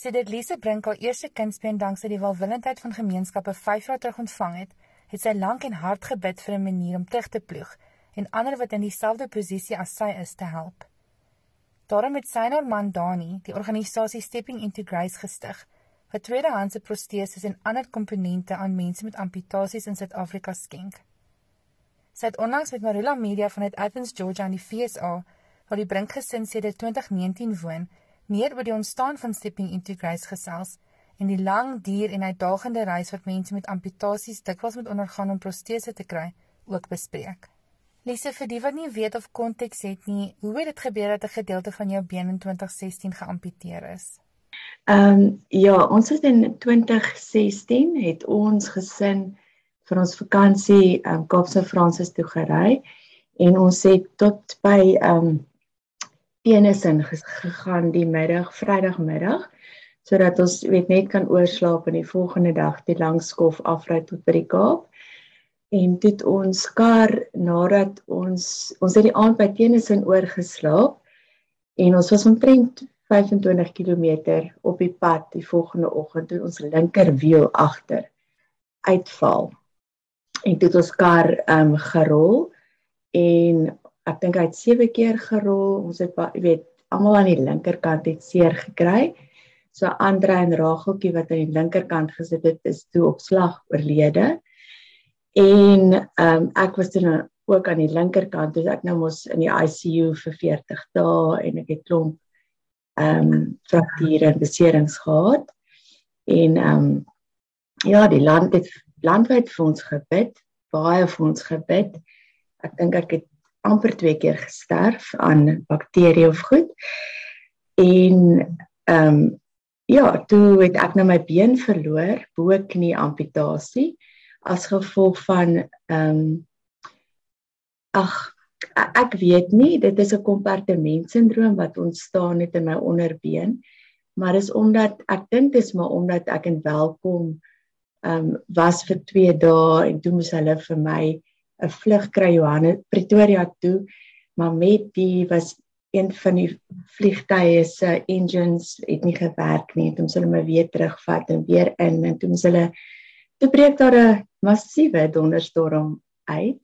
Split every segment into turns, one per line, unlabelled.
Sedert Lise Brink haar eerste kindsbeen dankse die welwillendheid van gemeenskappe 5 jaar terug ontvang het, het sy lank en hard gebid vir 'n manier om terug te ploeg en ander wat in dieselfde posisie as sy is te help. Daarom het sy en haar man Dani die organisasie Stepping into Grace gestig wat tweedehandse proteses en ander komponente aan mense met amputasies in Suid-Afrika skenk. Sy het onlangs met Marula Media vanuit Athens, Georgia in die FSA, waar die Brink gesin sedert 2019 woon, meer oor die ontstaan van Stepping into Grace gesels en die lang duur en uitdagende reis wat mense met amputasies dikwels moet ondergaan om protese te kry, ook bespreek. Lise, vir die wat nie weet of konteks het nie, hoe het dit gebeur dat 'n gedeelte van jou been in 2016 geamputeer is?
Ehm um, ja, ons het in 2016 het ons gesin vir ons vakansie ehm um, Kaapse Fransis toe gery en ons het tot by ehm um, Tenison gegaan die middag, Vrydagmiddag, sodat ons weet net kan oorslaap en die volgende dag die langskof afry tot by die Kaap. En dit ons kar nadat ons ons het die aand by Tenison oorgeslaap en ons was omtrent 25 km op die pad die volgende oggend toe ons linkerwiel agter uitval. En dit ons kar ehm um, gerol en ek dink hy het 7 keer gerol. Ons het jy weet almal aan die linkerkant het seer gekry. So Andre en Rageltjie wat aan die linkerkant gesit het is toe op slag oorlede. En ehm um, ek was toe nou ook aan die linkerkant, dus ek nou mos in die ICU vir 40 dae en ek het klomp ehm um, frakture en beserings gehad. En ehm um, ja, die land het landwyd vir ons gebid, baie vir ons gebid. Ek dink ek het amper twee keer gesterf aan bakterie of goed. En ehm um, ja, toe het ek nou my been verloor, bo knie amputasie as gevolg van ehm um, ag ek weet nie, dit is 'n kompartementsindroom wat ontstaan het in my onderbeen, maar dis omdat ek dink dis maar omdat ek in welkom ehm um, was vir 2 dae en toe moes hulle vir my 'n vlug kry Johannes Pretoria toe, maar met die was een van die vliegtye se engines het nie gewerk nie, toe moes hulle my weer terugvat en weer in en toe moes hulle toe breek daar 'n massiewe donderstorm uit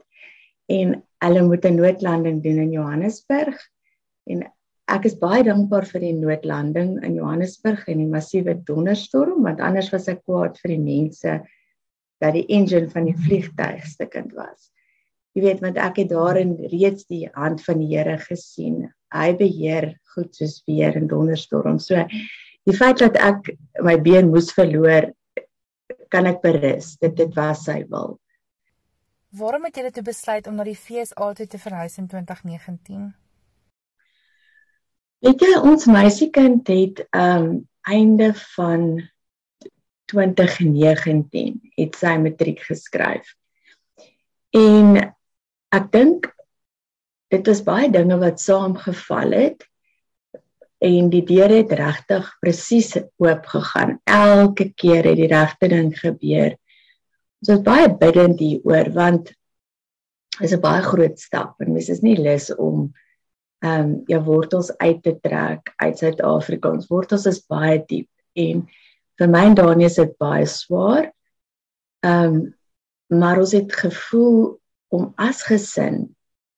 en hulle moet 'n noodlanding doen in Johannesburg en ek is baie dankbaar vir die noodlanding in Johannesburg en die massiewe donderstorm want anders was ek kwaad vir die mense dat die engine van die vliegtuig stukkend was. Jy weet want ek het daarin reeds die hand van die Here gesien. Hy beheer goed soos weer en donderstorm. So die feit dat ek my been moes verloor kan ek berus. Dit dit was sy wil.
Waarom het julle toe besluit om na die FSA toe te verhuis in 2019?
Weet jy, ons meisiekind het um, einde van 2019 het sy matriek geskryf. En ek dink dit was baie dinge wat saamgeval het en die deur het regtig presies oop gegaan. Elke keer het die regte ding gebeur. Dit is baie bidend hieroor want is 'n baie groot stap en mens is nie lus om ehm um, jou wortels uit te trek uit Suid-Afrika. Ons wortels is baie diep en vir my en Daniel is dit baie swaar. Ehm um, maar ons het gevoel om as gesin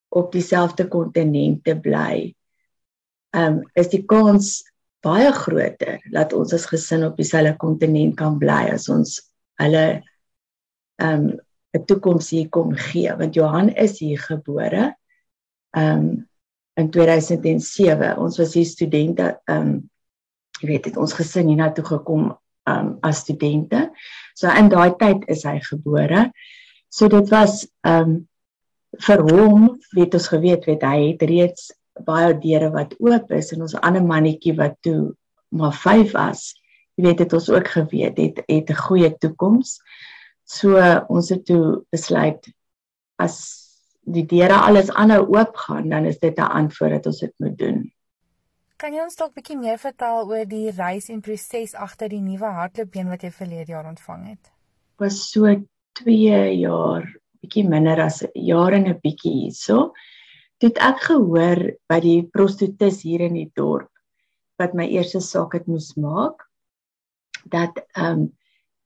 op dieselfde kontinent te bly. Ehm um, is die kans baie groter dat ons as gesin op dieselfde kontinent kan bly as ons hulle um 'n toekoms hier kom gee. Want Johan is hier gebore um in 2007 ons was hier studente um jy weet het ons gesin hier na toe gekom um as studente. So in daai tyd is hy gebore. So dit was um vir hom weet ons geweet weet hy het reeds baie deure wat oop is en ons ander mannetjie wat toe maar 5 was jy weet dit ons ook geweet het het 'n goeie toekoms So ons het toe besluit as die deure alles aanhou oop gaan, dan is dit 'n antwoord dat ons dit moet doen.
Kan jy ons dalk 'n bietjie meer vertel oor die reis en proses agter die nuwe hardloopbeen wat jy verlede jaar ontvang het?
Was so 2 jaar, bietjie minder as 'n jaar en 'n bietjie hierso. Dit ek gehoor by die prostituis hier in die dorp wat my eerste saak het moes maak dat ehm um,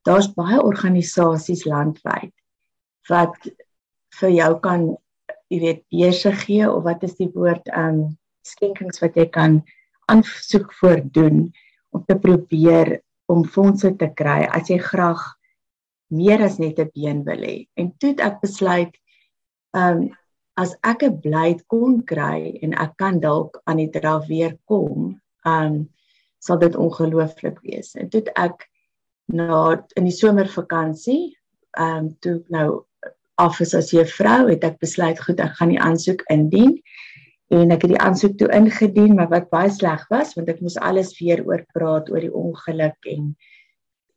daar's baie organisasies landwyd wat vir jou kan jy weet beurse gee of wat is die woord ehm um, skenkings wat jy kan aansoek voor doen om te probeer om fondse te kry as jy graag meer as net 'n been wil hê. En toe ek besluit ehm um, as ek 'n blyt kon kry en ek kan dalk aan die draf weer kom, ehm um, sal dit ongelooflik wees. En toe ek na in die somervakansie, ehm um, toe nou af is as juffrou, het ek besluit goed, ek gaan die aansoek indien. En ek het die aansoek toe ingedien, maar wat baie sleg was, want ek moes alles weer oor praat oor die ongeluk en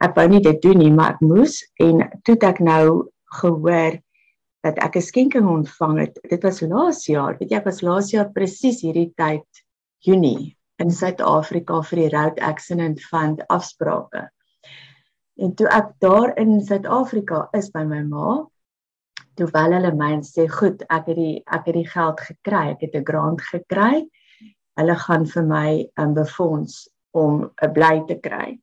ek wou nie dit doen nie, maar ek moes en toe ek nou gehoor dat ek 'n skenking ontvang het. Dit was laas jaar. Weet jy, ek was laas jaar presies hierdie tyd Junie in Suid-Afrika vir die Road Accident Fund afsprake. En toe ek daar in Suid-Afrika is by my ma, toe wel hulle my sê, "Goed, ek het die ek het die geld gekry. Ek het 'n grant gekry. Hulle gaan vir my um, befonds om 'n bly te kry."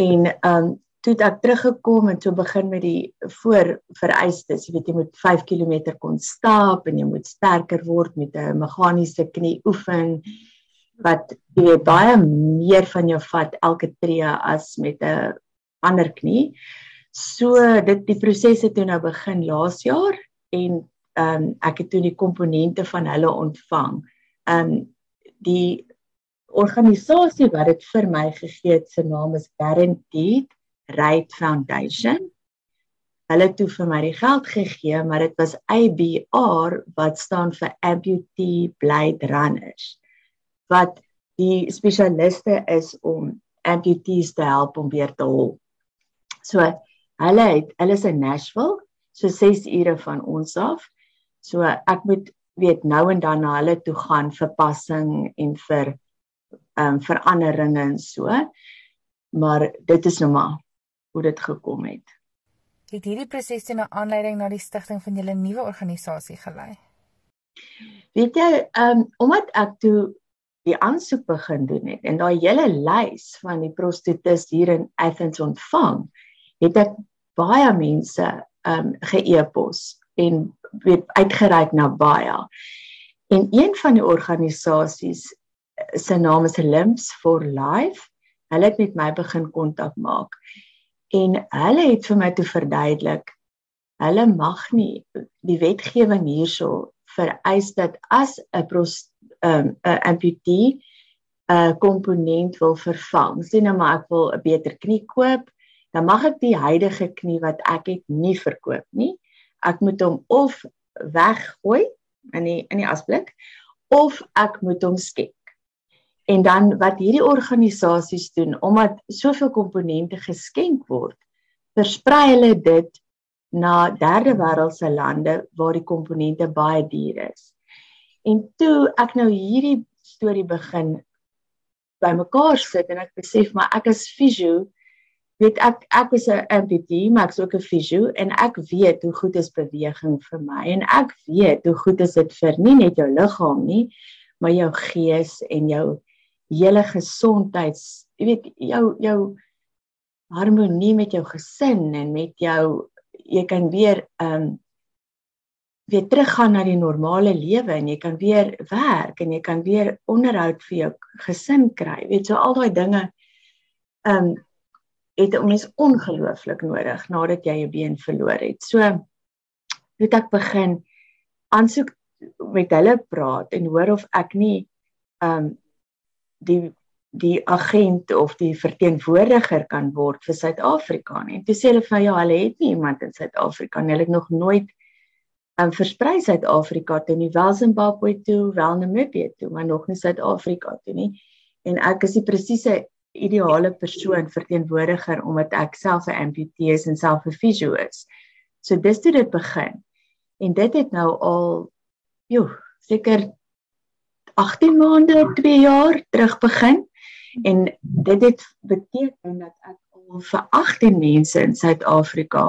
En um toe ek teruggekom en toe begin met die voorvereistes, jy weet jy moet 5 km kon stap en jy moet sterker word met 'n meganiese knie oefen wat jy weet baie meer van jou vat elke tree as met 'n ander knie. So dit die proses het toe nou begin laas jaar en ehm um, ek het toe die komponente van hulle ontvang. Ehm um, die organisasie wat dit vir my gegee het se naam is Guaranteed Right Foundation. Hulle het toe vir my die geld gegee, maar dit was ABR wat staan vir Amputee Blade Runners wat die spesialiste is om amputees te help om weer te hol. So hulle het hulle is in Nashville, so 6 ure van ons af. So ek moet weet nou en dan na hulle toe gaan vir passing en vir um, veranderinge en so. Maar dit is nou maar hoe dit gekom het.
Het hierdie proses toe 'n aanleiding na die stigting van julle nuwe organisasie gelei?
Weet jy, um, omdat ek toe die aansoek begin doen het en daai hele lys van die prostitutes hier in Athens ontvang, het ek baie mense um, ge-e-pos en weet uitgereik na baie. En een van die organisasies se naam is Limps for Life. Hulle het met my begin kontak maak. En hulle het vir my toe verduidelik hulle mag nie die wetgewing hierso vereis dat as 'n 'n amputee 'n komponent wil vervang. Sien nou maar ek wil 'n beter knie koop dan mag ek die huidige knie wat ek het nie verkoop nie. Ek moet hom of weggooi in die in die asblik of ek moet hom skep. En dan wat hierdie organisasies doen omdat soveel komponente geskenk word, versprei hulle dit na derde wêreldse lande waar die komponente baie duur is. En toe ek nou hierdie storie begin bymekaar sit en ek besef maar ek is fisio weet ek ek was 'n amputee maar ek's ook 'n fisio en ek weet hoe goed is beweging vir my en ek weet hoe goed is dit vir nie net jou liggaam nie maar jou gees en jou hele gesondheids jy weet jou jou harmonie met jou gesin en met jou jy kan weer ehm um, weer teruggaan na die normale lewe en jy kan weer werk en jy kan weer onderhoud vir jou gesin kry weet so al daai dinge ehm um, het 'n mens ongelooflik nodig nadat jy 'n been verloor het. So het ek begin aansoek met hulle praat en hoor of ek nie um die die agent of die verteenwoordiger kan word vir Suid-Afrika nie. En toe sê hulle vir ja, hulle het nie iemand in Suid-Afrika nie. Hulle het nog nooit um versprei Suid-Afrika toe nie, wel Zimbabwe toe, wel Namibië toe, maar nog nie Suid-Afrika toe nie. En ek is die presiese ideale persoon verteenwoordiger omdat ek self 'n amputee is en self 'n fisio is. So dis toe dit begin. En dit het nou al joh, seker 18 maande, 2 jaar terug begin en dit het beteken dat ek al vir 18 mense in Suid-Afrika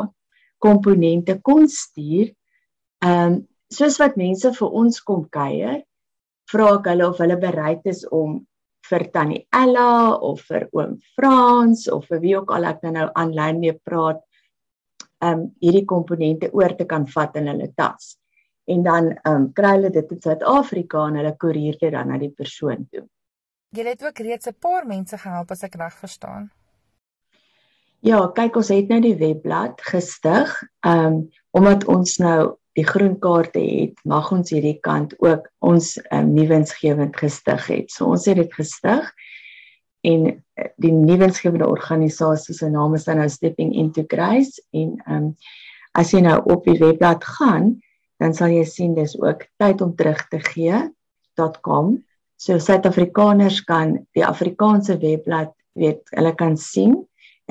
komponente kon stuur. Ehm um, soos wat mense vir ons kom kuier, vra ek hulle of hulle bereid is om vir Tannie Ella of vir oom Frans of vir wie ook al ek nou aanlyn mee praat um hierdie komponente oor te kan vat in hulle tas. En dan um kry hulle dit in Suid-Afrika en hulle koerier dit dan na die persoon toe.
Jy het ook reeds 'n paar mense gehelp as ek reg verstaan.
Ja, kyk ons het nou die webblad gestig. Um omdat ons nou die groen kaarte het, mag ons hierdie kant ook ons um, nuwensgewend gestig het. So ons het dit gestig en eh, die nuwensgewende organisasie se naam is dan nou Stepping into Grace en um as jy nou op die webblad gaan, dan sal jy sien dis ook tyd om terug te gee.com. So Suid-Afrikaners kan die Afrikaanse webblad weet, hulle kan sien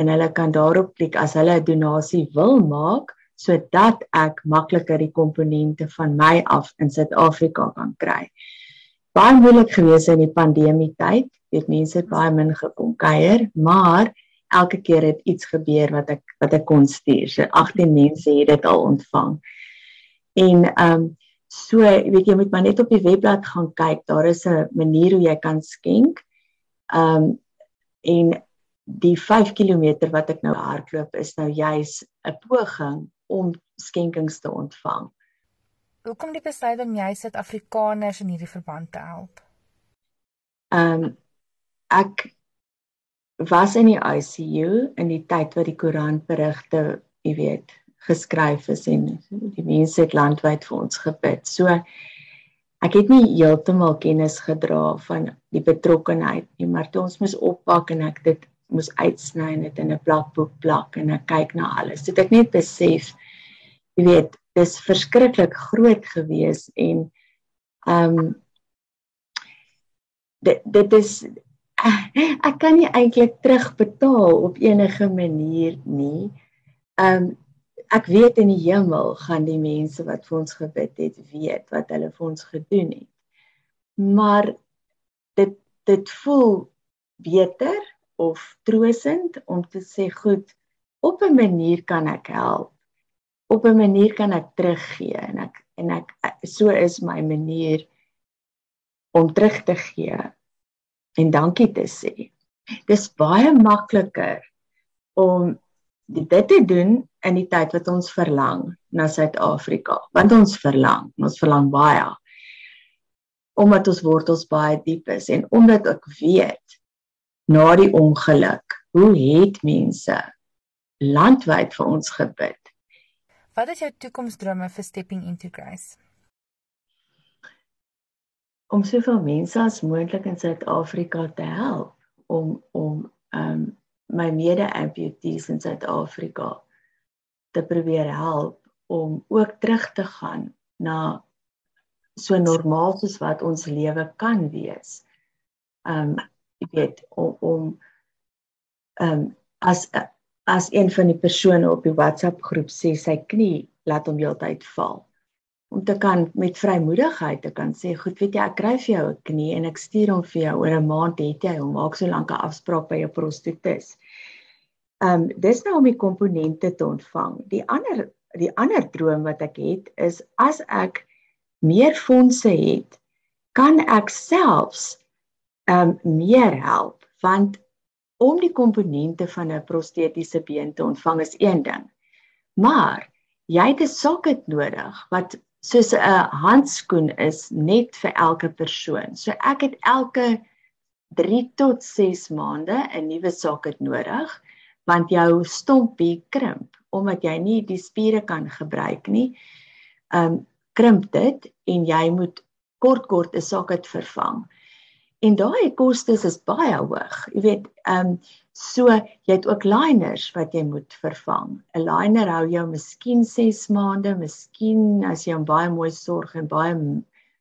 en hulle kan daarop klik as hulle 'n donasie wil maak sodat ek makliker die komponente van my af in Suid-Afrika kan kry. Baie moeilik gewees in die pandemie tyd, het mense baie min gekom kuier, maar elke keer het iets gebeur wat ek wat ek kon stuur. So 18 mense het dit al ontvang. En ehm um, so weet jy moet maar net op die webblad gaan kyk, daar is 'n manier hoe jy kan skenk. Ehm um, en die 5 km wat ek nou hardloop is nou juis 'n poging om skenkings te ontvang.
Hoekom die besluit om jy Suid-Afrikaners in hierdie verband te help?
Ehm um, ek was in die ICU in die tyd wat die koerantberigte, jy weet, geskryf is en die mense het landwyd vir ons gebid. So ek het nie heeltemal kennis gedra van die betrokkenheid nie, maar toe ons moes oppak en ek dit moes uitsny en dit in 'n plakboek plak en ek kyk na alles. Dit ek net besef jy weet, dis verskriklik groot gewees en ehm um, dit dit is ek kan nie eintlik terugbetaal op enige manier nie. Ehm um, ek weet in die hemel gaan die mense wat vir ons gebid het weet wat hulle vir ons gedoen het. Maar dit dit voel beter of troosend om te sê goed op 'n manier kan ek help op 'n manier kan ek teruggee en ek en ek so is my manier om terug te gee en dankie te sê dis baie makliker om dit te doen in die tyd wat ons verlang na Suid-Afrika want ons verlang ons verlang baie omdat ons wortels baie diep is en omdat ek weet na die ongeluk. Hoe het mense landwyd vir ons gebid?
Wat is jou toekomsdrome vir Stepping into Grace?
Om soveel mense as moontlik in Suid-Afrika te help om om um my mede-amputees in Suid-Afrika te probeer help om ook terug te gaan na so normaal soos wat ons lewe kan wees. Um jy weet om om um, as as een van die persone op die WhatsApp groep sê sy knie laat hom heeltyd val om te kan met vrymoedigheid te kan sê goed weet jy ek kry vir jou 'n knie en ek stuur hom vir jou oor 'n maand het jy hom maak so lank 'n afspraak by jou prostetis. Ehm um, dis nou om die komponente te ontvang. Die ander die ander droom wat ek het is as ek meer fondse het, kan ek selfs um meer help want om die komponente van 'n prostetiese been te ontvang is een ding. Maar jy het 'n socket nodig wat soos 'n handskoen is net vir elke persoon. So ek het elke 3 tot 6 maande 'n nuwe socket nodig want jou stompie krimp omdat jy nie die spiere kan gebruik nie. Um krimp dit en jy moet kort kort 'n socket vervang. En daai kostes is baie hoog. Jy weet, um, so jy het ook liners wat jy moet vervang. 'n Liner hou jou miskien 6 maande, miskien as jy hom baie mooi sorg en baie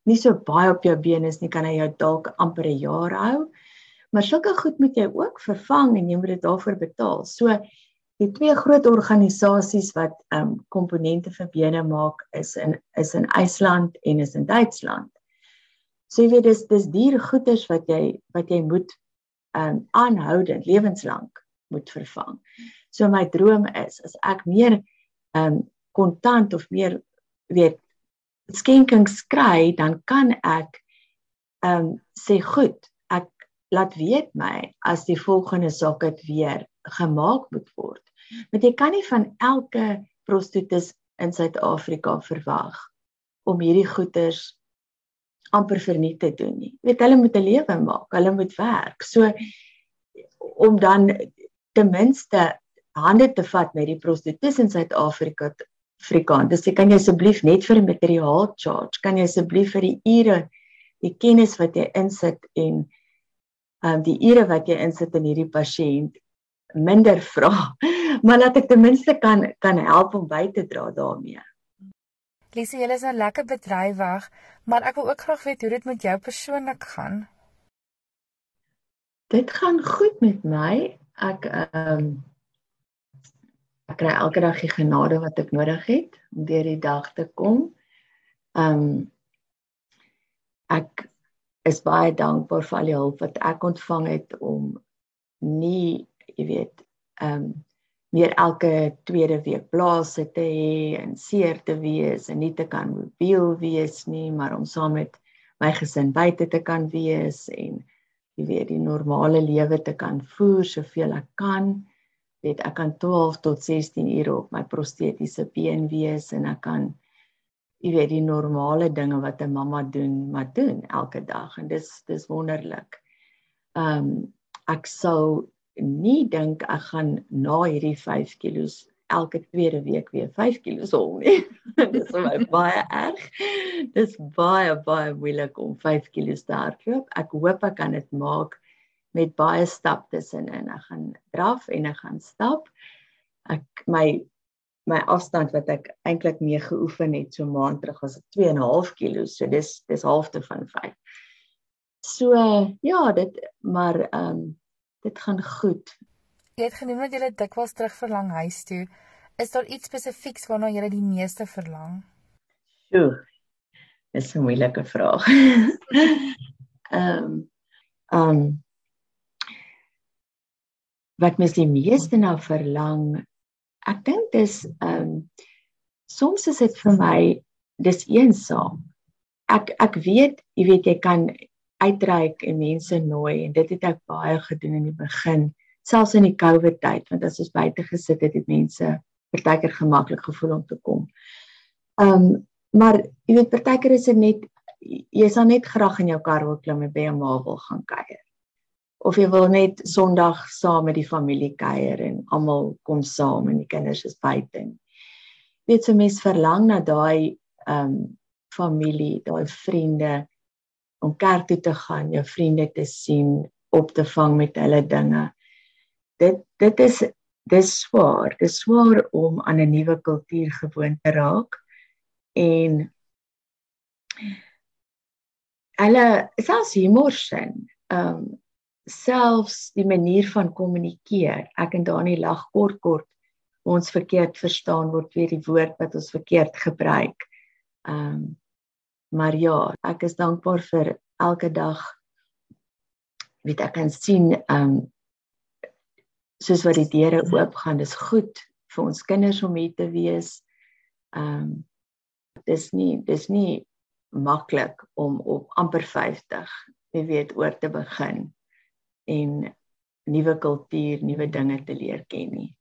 nie so baie op jou bene is nie, kan hy jou dalk amper 'n jaar hou. Maar sulke goed moet jy ook vervang en jy moet dit daarvoor betaal. So die twee groot organisasies wat ehm um, komponente vir bene maak is in is in IJsland en is in Duitsland. So jy weet dis dis duur goederes wat jy wat jy moet um aanhoudend lewenslank moet vervang. So my droom is as ek meer um kontant of meer weet skenkings kry, dan kan ek um sê goed, ek laat weet my as die volgende socket weer gemaak moet word. Want jy kan nie van elke prostituut in Suid-Afrika verwag om hierdie goeders amper verniet te doen nie. Jy weet hulle moet 'n lewe maak, hulle moet werk. So om dan ten minste hande te vat met die prostituut in Suid-Afrika Afrikaan. Dis kan jy asseblief net vir 'n materiaal charge, kan jy asseblief vir die ure, die kennis wat jy insit en um, die ure wat jy insit in hierdie pasiënt minder vra, maar laat ek ten minste kan kan help om by te dra daarmee.
Lisie, jy is nou lekker bedrywig, maar ek wil ook graag weet hoe dit met jou persoonlik gaan.
Dit gaan goed met my. Ek ehm um, ek kry elke dag die genade wat ek nodig het om deur die dag te kom. Ehm um, ek is baie dankbaar vir al die hulp wat ek ontvang het om nie, jy weet, ehm um, meer elke tweede week plase te hê en seer te wees en nie te kan mobiel wees nie, maar om saam met my gesin buite te kan wees en jy weet die normale lewe te kan voer soveel ek kan. Weet ek kan 12 tot 16 ure op my prostetiese been wees en ek kan jy weet die normale dinge wat 'n mamma doen, maar doen elke dag en dis dis wonderlik. Ehm um, ek sou nie dink ek gaan na hierdie 5 kg elke tweede week weer 5 kg hol nie. Dis vir my baie erg. Dis baie baie moeilik om 5 kg te hardloop. Ek hoop ek kan dit maak met baie stap tussenin. Ek gaan draf en ek gaan stap. Ek my my afstand wat ek eintlik mee geoefen het so maand terug was 2.5 kg. So dis dis halfte van 5. So ja, dit maar ehm um, dit gaan goed.
Jy het genoem dat jy dikwels terug verlang huis toe. Is daar iets spesifieks waarna jy die meeste verlang?
Sjoe. Dis 'n moeilike vraag. Ehm um, um, wat mens die meeste na verlang. Ek dink dis ehm um, soms is dit vir my dis eensaam. Ek ek weet, jy weet jy kan uitreik en mense nooi en dit het ek baie gedoen in die begin selfs in die COVID tyd want as ons buite gesit het het mense partykeer gemaklik gevoel om te kom. Um maar jy weet partykeer is dit net jy sal net graag in jou kar wil klim en by jou ma wil gaan kuier. Of jy wil net Sondag saam met die familie kuier en almal kom saam en die kinders is buite. Weet jy mens verlang na daai um familie, daai vriende om kerk toe te gaan, jou vriende te sien, op te vang met hulle dinge. Dit dit is dis swaar. Dis swaar om aan 'n nuwe kultuur gewoon te raak en hulle selfs humor sin. Ehm um, selfs die manier van kommunikeer. Ek en Dani lag kort kort ons verkeerd verstaan word weer die woord wat ons verkeerd gebruik. Ehm um, Maar ja, ek is dankbaar vir elke dag wat ek kan sien ehm um, soos wat die deure oop gaan. Dis goed vir ons kinders om hier te wees. Ehm um, dis nie dis nie maklik om op amper 50, jy weet, oor te begin en nuwe kultuur, nuwe dinge te leer ken nie.